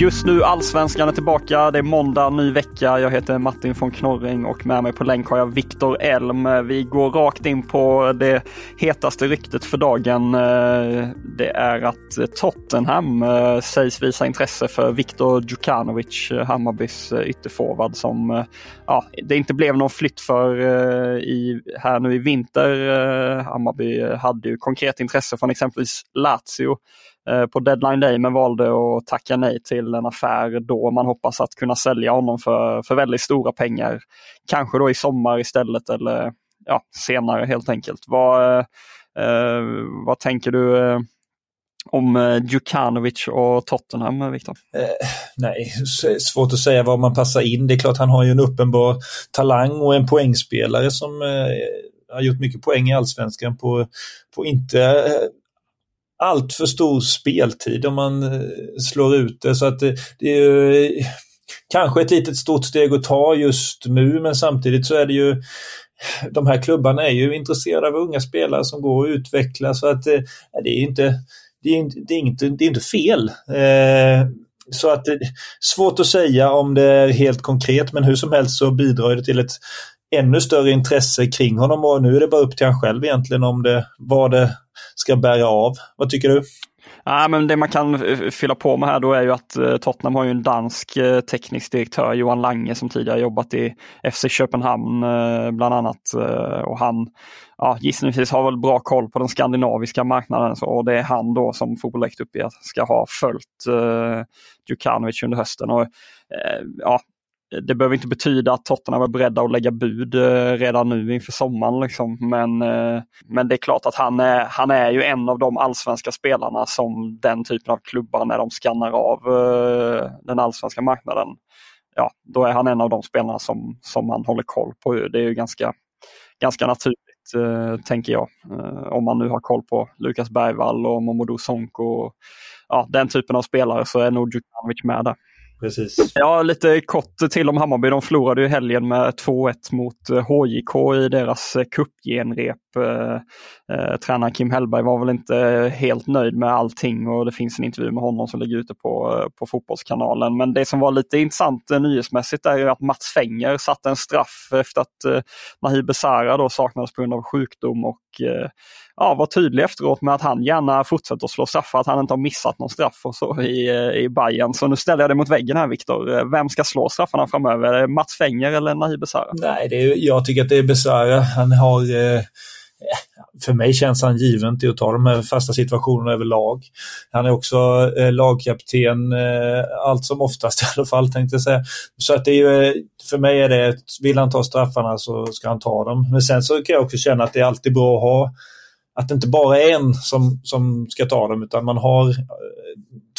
Just nu Allsvenskan är tillbaka. Det är måndag, ny vecka. Jag heter Martin von Knorring och med mig på länk har jag Viktor Elm. Vi går rakt in på det hetaste ryktet för dagen. Eh, det är att Tottenham eh, sägs visa intresse för Viktor Djukanovic, eh, Hammarbys ytterforward som ja, det inte blev någon flytt för i, här nu i vinter. Hammarby hade ju konkret intresse från exempelvis Lazio Eh, på deadline day men valde att tacka nej till en affär då. Man hoppas att kunna sälja honom för, för väldigt stora pengar. Kanske då i sommar istället eller ja, senare helt enkelt. Vad, eh, vad tänker du eh, om eh, Djukanovic och Tottenham, eh, Viktor? Eh, nej, svårt att säga var man passar in. Det är klart han har ju en uppenbar talang och en poängspelare som eh, har gjort mycket poäng i allsvenskan på, på inte eh, allt för stor speltid om man eh, slår ut det. Så att det, det är ju eh, kanske ett litet stort steg att ta just nu men samtidigt så är det ju de här klubbarna är ju intresserade av unga spelare som går och utvecklas så att eh, det är inte, det är, det är inte, det är inte fel. Eh, så att eh, svårt att säga om det är helt konkret men hur som helst så bidrar det till ett ännu större intresse kring honom och nu är det bara upp till han själv egentligen om det, vad det ska bära av. Vad tycker du? Ja, men det man kan fylla på med här då är ju att eh, Tottenham har ju en dansk eh, teknisk direktör, Johan Lange, som tidigare jobbat i FC Köpenhamn eh, bland annat. Och han ja, gissningsvis har väl bra koll på den skandinaviska marknaden så, och det är han då som Fotboll uppger ska ha följt uh, Djukanovic under hösten. Och, uh, ja, det behöver inte betyda att Tottenham är beredda att lägga bud eh, redan nu inför sommaren. Liksom. Men, eh, men det är klart att han är, han är ju en av de allsvenska spelarna som den typen av klubbar när de skannar av eh, den allsvenska marknaden. Ja, då är han en av de spelarna som, som man håller koll på. Det är ju ganska, ganska naturligt tänker jag. om man nu har koll på Lukas Bergvall och Momodou Sonko. Och, ja, den typen av spelare så är nog Djukanovic med där precis. Ja, lite kort till om Hammarby. De förlorade ju helgen med 2-1 mot eh, HJK i deras eh, cupgenrep. Eh, eh, tränaren Kim Hellberg var väl inte helt nöjd med allting och det finns en intervju med honom som ligger ute på, på Fotbollskanalen. Men det som var lite intressant nyhetsmässigt är att Mats Fenger satte en straff efter att eh, Besara då saknades på grund av sjukdom och ja, var tydlig efteråt med att han gärna fortsätter att slå straffar, att han inte har missat någon straff och så i, i Bayern. Så nu ställer jag det mot väggen här Viktor. Eh, vem ska slå straffarna framöver? Är det Mats Fenger eller Nahir Besara? Nej, det är, jag tycker att det är Besara. Han har eh för mig känns han given till att ta de här fasta situationerna överlag. Han är också eh, lagkapten eh, allt som oftast i alla fall tänkte jag säga. Så att det är ju, eh, för mig är det, vill han ta straffarna så ska han ta dem. Men sen så kan jag också känna att det är alltid bra att ha att det inte bara är en som, som ska ta dem utan man har eh,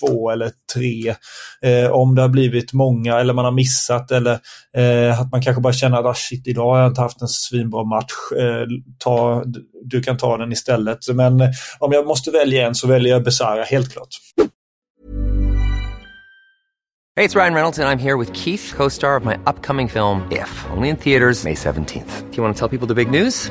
två eller tre. Eh, om det har blivit många eller man har missat eller eh, att man kanske bara känner att ah, shit, idag har jag inte haft en svinbra match. Eh, ta, du kan ta den istället. Men eh, om jag måste välja en så väljer jag Besara, helt klart. Hej, det är Ryan Reynolds och jag är här med Keith, co-star of my upcoming film If, only in theaters May 17 th Do you want to tell people the big news?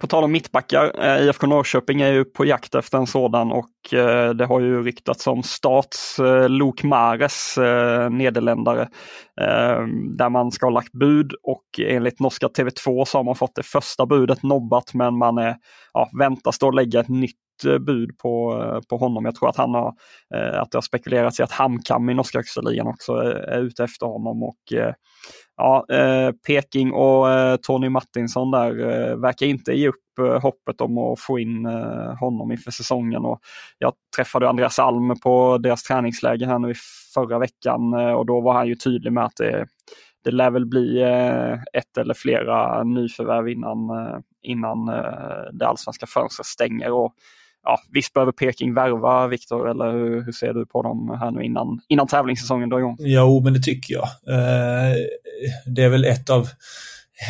På tal om mittbackar, eh, IFK Norrköping är ju på jakt efter en sådan och eh, det har ju ryktats om Stats eh, Luke Mares, eh, nederländare, där man ska ha lagt bud och enligt norska TV2 så har man fått det första budet nobbat men man är, ja, väntas då lägga ett nytt bud på, på honom. Jag tror att han har, att det har spekulerats i att Hamkam i norska högsta ligan också är, är ute efter honom och ja, eh, Peking och eh, Tony Martinsson där eh, verkar inte ge upp eh, hoppet om att få in eh, honom inför säsongen. Och jag träffade Andreas Alm på deras träningsläger här nu i förra veckan eh, och då var han ju tydlig med att det, det lär väl bli eh, ett eller flera nyförvärv innan, eh, innan eh, det allsvenska fönstret stänger. Och, ja, visst behöver Peking värva Viktor, eller hur, hur, ser du på dem här nu innan, innan tävlingssäsongen drar igång? Jo, men det tycker jag. Eh, det är väl ett av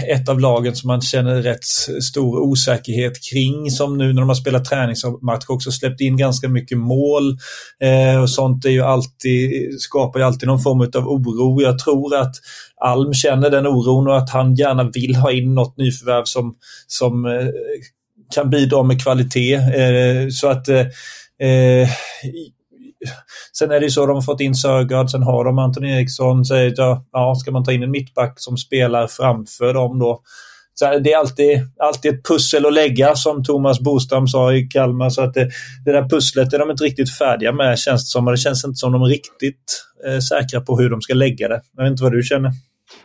ett av lagen som man känner rätt stor osäkerhet kring som nu när de har spelat träningsmatch också släppt in ganska mycket mål eh, och sånt är ju alltid, skapar ju alltid någon form av oro. Jag tror att Alm känner den oron och att han gärna vill ha in något nyförvärv som, som eh, kan bidra med kvalitet. Eh, så att eh, eh, Sen är det ju så, de har fått in Sörgard, sen har de Anton Eriksson. Så ja, ja, ska man ta in en mittback som spelar framför dem då? Så det är alltid, alltid ett pussel att lägga som Thomas Bostam sa i Kalmar. Så att det, det där pusslet är de inte riktigt färdiga med känns det som. Och det känns inte som de är riktigt eh, säkra på hur de ska lägga det. Jag vet inte vad du känner?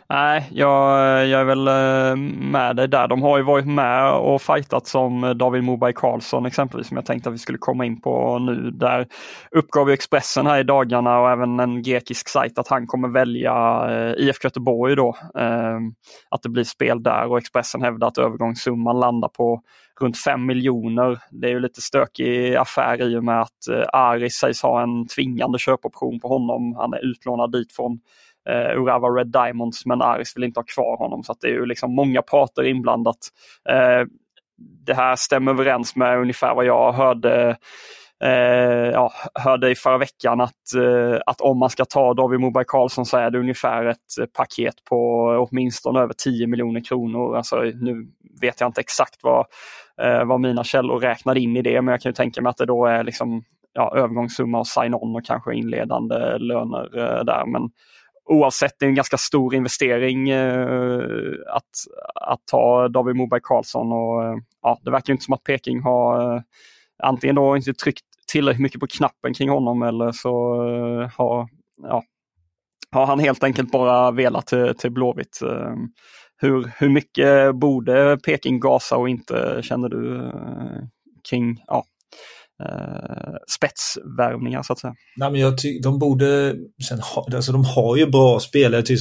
Nej, jag, jag är väl eh, med dig där. De har ju varit med och fightat som David Moberg Karlsson exempelvis som jag tänkte att vi skulle komma in på nu. Där uppgav ju Expressen här i dagarna och även en grekisk sajt att han kommer välja eh, IFK Göteborg då. Eh, att det blir spel där och Expressen hävdar att övergångssumman landar på runt 5 miljoner. Det är ju lite stökig affär i och med att Aris sägs ha en tvingande köpoption på honom. Han är utlånad dit från eh, Urawa Red Diamonds men Aris vill inte ha kvar honom så det är ju liksom många parter inblandat. Eh, det här stämmer överens med ungefär vad jag hörde Eh, ja, hörde i förra veckan att, eh, att om man ska ta David Moberg Karlsson så är det ungefär ett eh, paket på åtminstone över 10 miljoner kronor. Alltså, nu vet jag inte exakt vad, eh, vad mina källor räknade in i det men jag kan ju tänka mig att det då är liksom, ja, övergångssumma och sign-on och kanske inledande löner eh, där. Men oavsett, det är en ganska stor investering eh, att, att ta David Moberg Karlsson och eh, ja, det verkar inte som att Peking har eh, antingen då inte tryckt tillräckligt mycket på knappen kring honom eller så eh, har, ja, har han helt enkelt bara velat till, till Blåvitt. Eh, hur, hur mycket borde Peking gasa och inte känner du eh, kring ja, eh, spetsvärvningar så att säga. Nej, men jag de borde, sen ha, alltså de har ju bra spelare, typ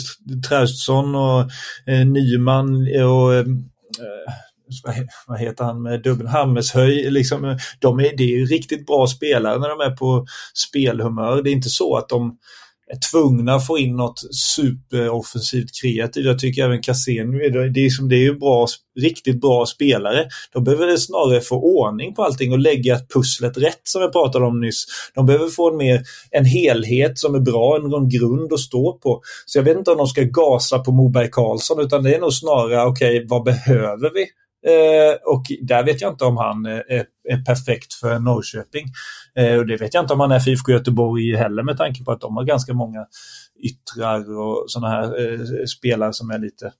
Traustsson och eh, Nyman och eh, vad heter han med dubbel Hammershöj. Liksom, eh, de är, det är ju riktigt bra spelare när de är på spelhumör. Det är inte så att de tvungna att få in något superoffensivt kreativt. Jag tycker även Cassén, det är, som, det är ju bra, riktigt bra spelare. De behöver det snarare få ordning på allting och lägga pusslet rätt som jag pratade om nyss. De behöver få en, mer, en helhet som är bra, en, en grund att stå på. Så jag vet inte om de ska gasa på Moberg Karlsson utan det är nog snarare, okej, okay, vad behöver vi? Eh, och där vet jag inte om han eh, är, perfekt för Norrköping. Eh, och det vet jag inte om han är för IFK Göteborg heller med tanke på att de har ganska många yttrar och sådana här spelare som är lite,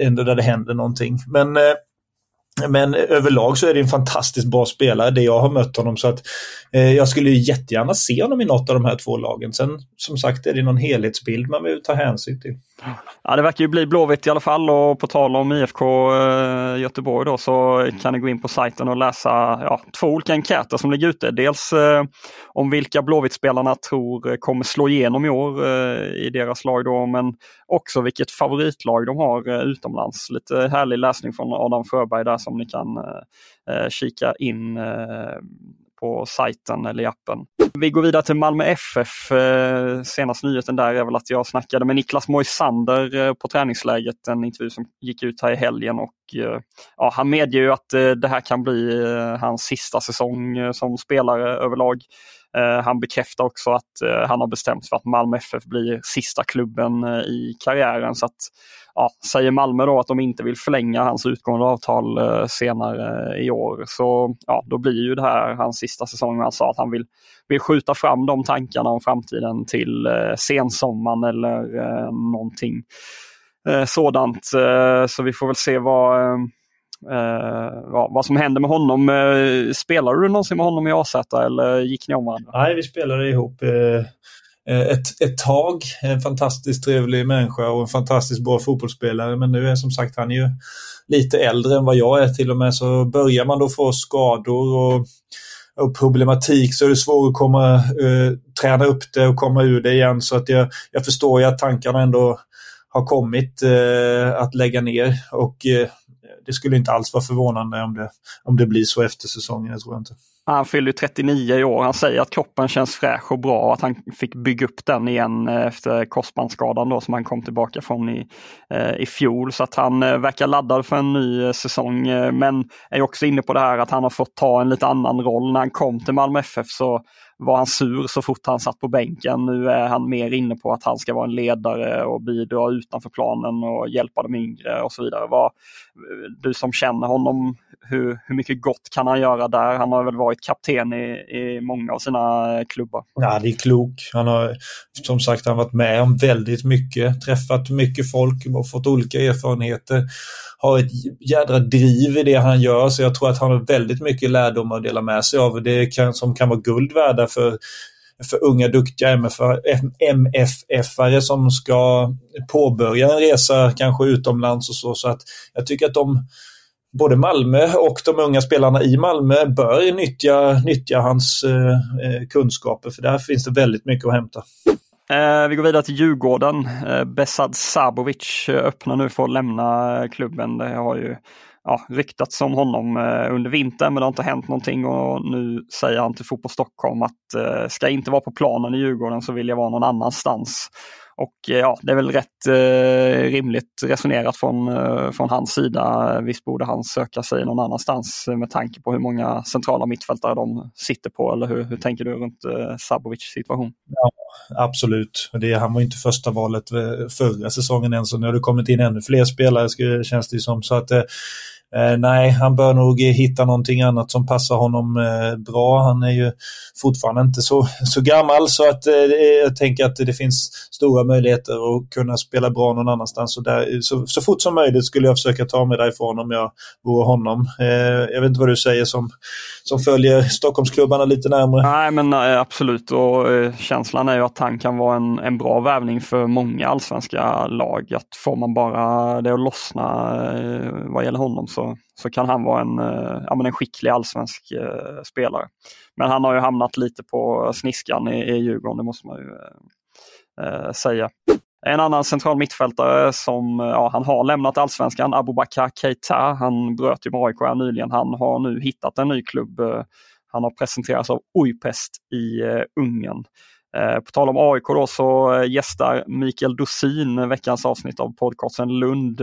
ändå där det händer någonting. Men men överlag så är det en fantastiskt bra spelare, det jag har mött honom. Så att eh, jag skulle jättegärna se honom i något av de här två lagen. Sen som sagt är det någon helhetsbild man vill ta hänsyn till. Ja, det verkar ju bli Blåvitt i alla fall och på tal om IFK eh, Göteborg då så kan ni gå in på sajten och läsa ja, två olika enkäter som ligger ute. Dels eh, om vilka Blåvitt-spelarna tror eh, kommer slå igenom i år eh, i deras lag då, men också vilket favoritlag de har eh, utomlands. Lite härlig läsning från Adam Fröberg där som ni kan eh, eh kika in på sajten eller i appen. Vi går vidare till Malmö FF. Eh, senaste nyheten där är väl att jag snackade med Niklas Moisander eh, på träningsläget, en intervju som gick ut här i helgen och eh, ja, han medger ju att det här kan bli hans sista säsong som spelare överlag. Eh, han bekräftar också att eh, han har bestämt sig för att Malmö FF blir sista klubben eh, i karriären. Så att ja, säger Malmö då att de inte vill förlänga hans utgående avtal senare i år så ja, då blir ju det här hans sista säsong. Han sa att han vill, vill skjuta fram de tankarna om framtiden till sensommaren eller någonting sådant. Så vi får väl se vad eh, vad, vad som händer med honom. Eh, spelade du någonsin med honom i AZ eller gick ni om varandra? Nej, vi spelade ihop Eh, ett, ett tag. En fantastiskt trevlig människa och en fantastiskt bra fotbollsspelare. Men nu är som sagt han ju lite äldre än vad jag är till och med. Så börjar man då få skador och, och problematik så är det svårt att komma, eh, träna upp det och komma ur det igen. Så att jag, jag förstår ju att tankarna ändå har kommit eh, att lägga ner. Och eh, det skulle inte alls vara förvånande om det, om det blir så efter säsongen, det tror jag inte. Han fyller 39 i år. Han säger att kroppen känns fräsch och bra och att han fick bygga upp den igen eh, efter korsbandsskadan då som han kom tillbaka från i, eh, i fjol. Så att han eh, verkar laddad för en ny säsong. Men är också inne på det här att han har fått ta en lite annan roll. När han kom till Malmö FF så var han sur så fort han satt på bänken. Nu är han mer inne på att han ska vara en ledare och bidra utanför planen och hjälpa de yngre och så vidare. Vad, du som känner honom, hur, hur mycket gott kan han göra där? Han har väl varit kapten i, i många av sina klubbar. Ja, det är klok. Han har som sagt han varit med om väldigt mycket, träffat mycket folk och fått olika erfarenheter. Har ett jädra driv i det han gör så jag tror att han har väldigt mycket lärdomar att dela med sig av. Det kan, som kan vara guld värda för för unga duktiga MFF-are som ska påbörja en resa kanske utomlands och så. Så att jag tycker att de både Malmö och de unga spelarna i Malmö bör nyttja, nyttja hans eh, eh kunskaper för där finns det väldigt mycket att hämta. Eh, vi går vidare till Djurgården. Eh, Besad Sabovic eh, öppnar nu för att lämna eh, klubben. Det har ju ja, ryktats om honom eh, under vintern men det har inte hänt någonting och nu säger han till Fotboll Stockholm att eh, ska inte vara på planen i Djurgården så vill jag vara någon annanstans. Och eh, ja, det är väl rätt eh, rimligt resonerat från, eh, från hans sida. Visst borde han söka sig någon annanstans med tanke på hur många centrala mittfältare de sitter på. Eller hur, hur tänker du runt eh, Sabovic situation? Ja, absolut. Det, han var inte första valet eh, förra säsongen än så nu har det kommit in ännu fler spelare känns det som. Så att eh, eh, nej, han bör nog hitta någonting annat som passar honom eh, bra. Han är ju fortfarande inte så, så gammal så att eh, jag tänker att det finns stora möjligheter att kunna spela bra någon annanstans. Så, där, så, så fort som möjligt skulle jag försöka ta mig därifrån om jag vore honom. Eh, jag vet inte vad du säger som, som följer Stockholmsklubbarna lite närmare. Nej, men eh, absolut och eh, känslan är ju att han kan vara en, en bra värvning för många allsvenska lag. Att får man bara det att lossna vad gäller honom så så, kan han vara en, eh, ja, men en skicklig allsvensk eh, spelare. Men han har ju hamnat lite på sniskan i, i Djurgården, det måste man ju eh, eh säga. En annan central mittfältare som ja, han har lämnat allsvenskan, Abubakar Keita. Han bröt ju med AIK nyligen. Han har nu hittat en ny klubb. Han har presenterats av Ujpest i Ungern. På tal om AIK då så gästar Mikael Dosin veckans avsnitt av podcasten Lund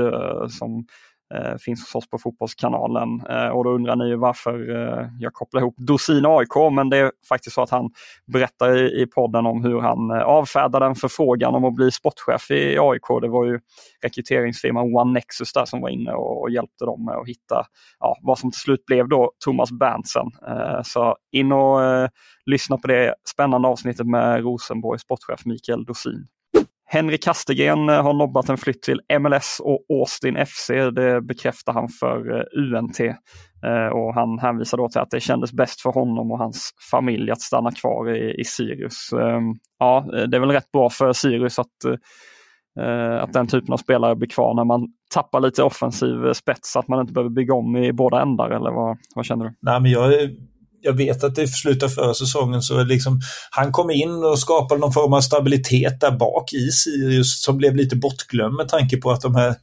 som Eh, finns hos oss på Fotbollskanalen. Eh, och då undrar ni varför eh, jag kopplar ihop Dorsin och AIK, men det är faktiskt så att han berättar i, i podden om hur han eh, avfärdade en förfrågan om att bli sportchef i AIK. Det var ju rekryteringsfirman One Nexus där som var inne och, och hjälpte dem med att hitta ja, vad som till slut blev då Thomas Berntsen. Eh, så in och eh, lyssna på det spännande avsnittet med Rosenborgs sportchef Mikael Dorsin. Henrik Kastegren eh, har nobbat en flytt till MLS och Austin FC. Det bekräftar han för eh, UNT. Eh, och han hänvisar då till att det kändes bäst för honom och hans familj att stanna kvar i, i Sirius. Ehm, ja, det är väl rätt bra för Sirius att att den typen av spelare blir kvar när man tappar lite offensiv spets, att man inte behöver bygga om i båda ändar eller vad, vad känner du? Nej, men jag, jag vet att det slutar förra säsongen så liksom, han kom in och skapade någon form av stabilitet där bak i Sirius som blev lite bortglömd med tanke på att de här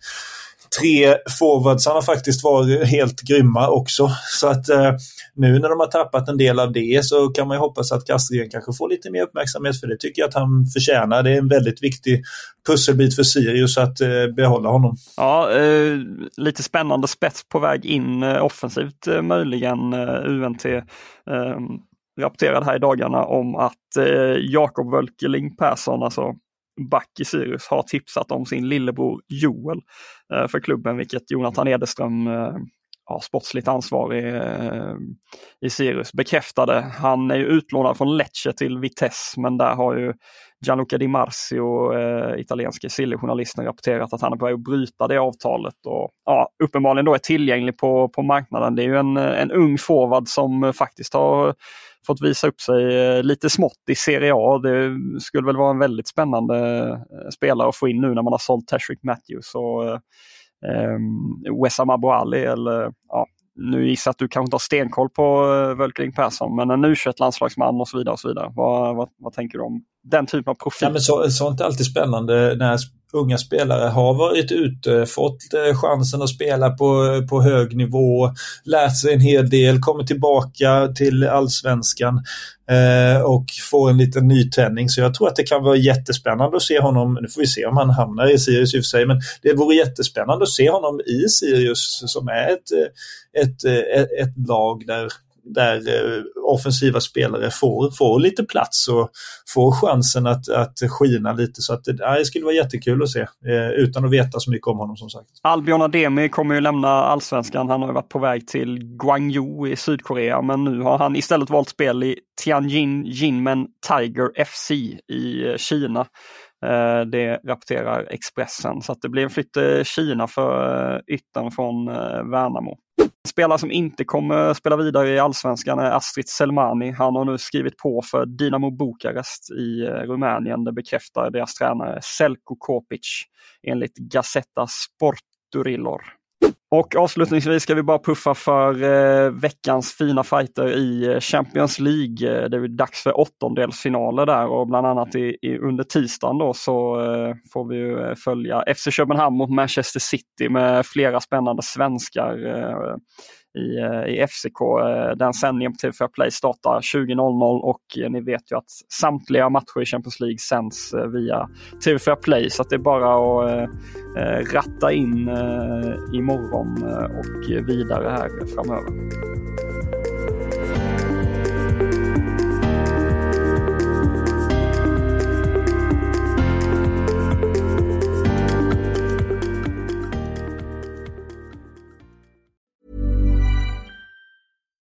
tre forwardsarna faktiskt var helt grymma också. Så att eh, nu när de har tappat en del av det så kan man ju hoppas att Castrén kanske får lite mer uppmärksamhet för det tycker jag att han förtjänar. Det är en väldigt viktig pusselbit för Sirius att eh, behålla honom. Ja, eh, lite spännande spets på väg in eh, offensivt eh, möjligen eh, UNT eh, rapporterade här i dagarna om att eh, Jakob Wölkeling Persson, alltså back i Sirius har tipsat om sin lillebror Joel eh, för klubben, vilket Jonathan Edström eh, ja, sportsligt ansvarig eh, i Sirius bekräftade. Han är ju utlånad från Lecce till Vitesse men där har ju Gianluca Di Marzio, eh, italienske Silly-journalisten, rapporterat att han är på väg att bryta det avtalet och ja, uppenbarligen då är tillgänglig på, på marknaden. Det är ju en, en ung forward som faktiskt har fått visa upp sig eh, lite smått i Serie A. Det skulle väl vara en väldigt spännande eh, spelare att få in nu när man har sålt Tashrik Matthews och eh, ehm, Wessam Abouali eller ja, nu gissar jag att du kanske inte har stenkoll på eh, Völkling Persson, men en U21-landslagsman och så vidare. och så vidare. Vad, vad, vad tänker du om den typen av profil? Ja, men så, sånt är alltid spännande när unga spelare har varit ute, fått eh, chansen att spela på, eh, på hög nivå, lärt sig en hel del, kommer tillbaka till allsvenskan eh, och får en liten nytändning. Så jag tror att det kan vara jättespännande att se honom, nu får vi se om han hamnar i Sirius i och för sig, men det vore jättespännande att se honom i Sirius som är ett, eh, ett, ett, ett lag där där eh, offensiva spelare får, får lite plats och får chansen att, att skina lite. Så att det, det skulle vara jättekul att se eh, utan att veta så mycket om honom som sagt. Albion Ademi kommer ju lämna allsvenskan. Han har varit på väg till Gwangju i Sydkorea men nu har han istället valt spel i Tianjin Jinmen Tiger FC i eh, Kina. Eh, det rapporterar Expressen så att det blir en flytt till Kina för yttern från Värnamo spelare som inte kommer spela vidare i allsvenskan är Astrid Selmani. Han har nu skrivit på för Dinamo Bukarest i eh, Rumänien. Det bekräftar deras tränare Selko Kopic enligt Gazzetta Sporturillor. Och avslutningsvis ska vi bara puffa för eh, veckans fina fighter i eh, Champions League. Eh, det är dags för åttondelsfinaler där och bland annat i, i under tisdagen då så eh, får vi eh, följa FC Köpenhamn mot Manchester City med flera spännande svenskar eh, i, eh, i FCK. Eh, den sändningen på TV4 Play startar 20.00 och eh, ni vet ju att samtliga matcher i Champions League sänds via TV4 Play så att det är bara att ratta in imorgon och vidare här framöver.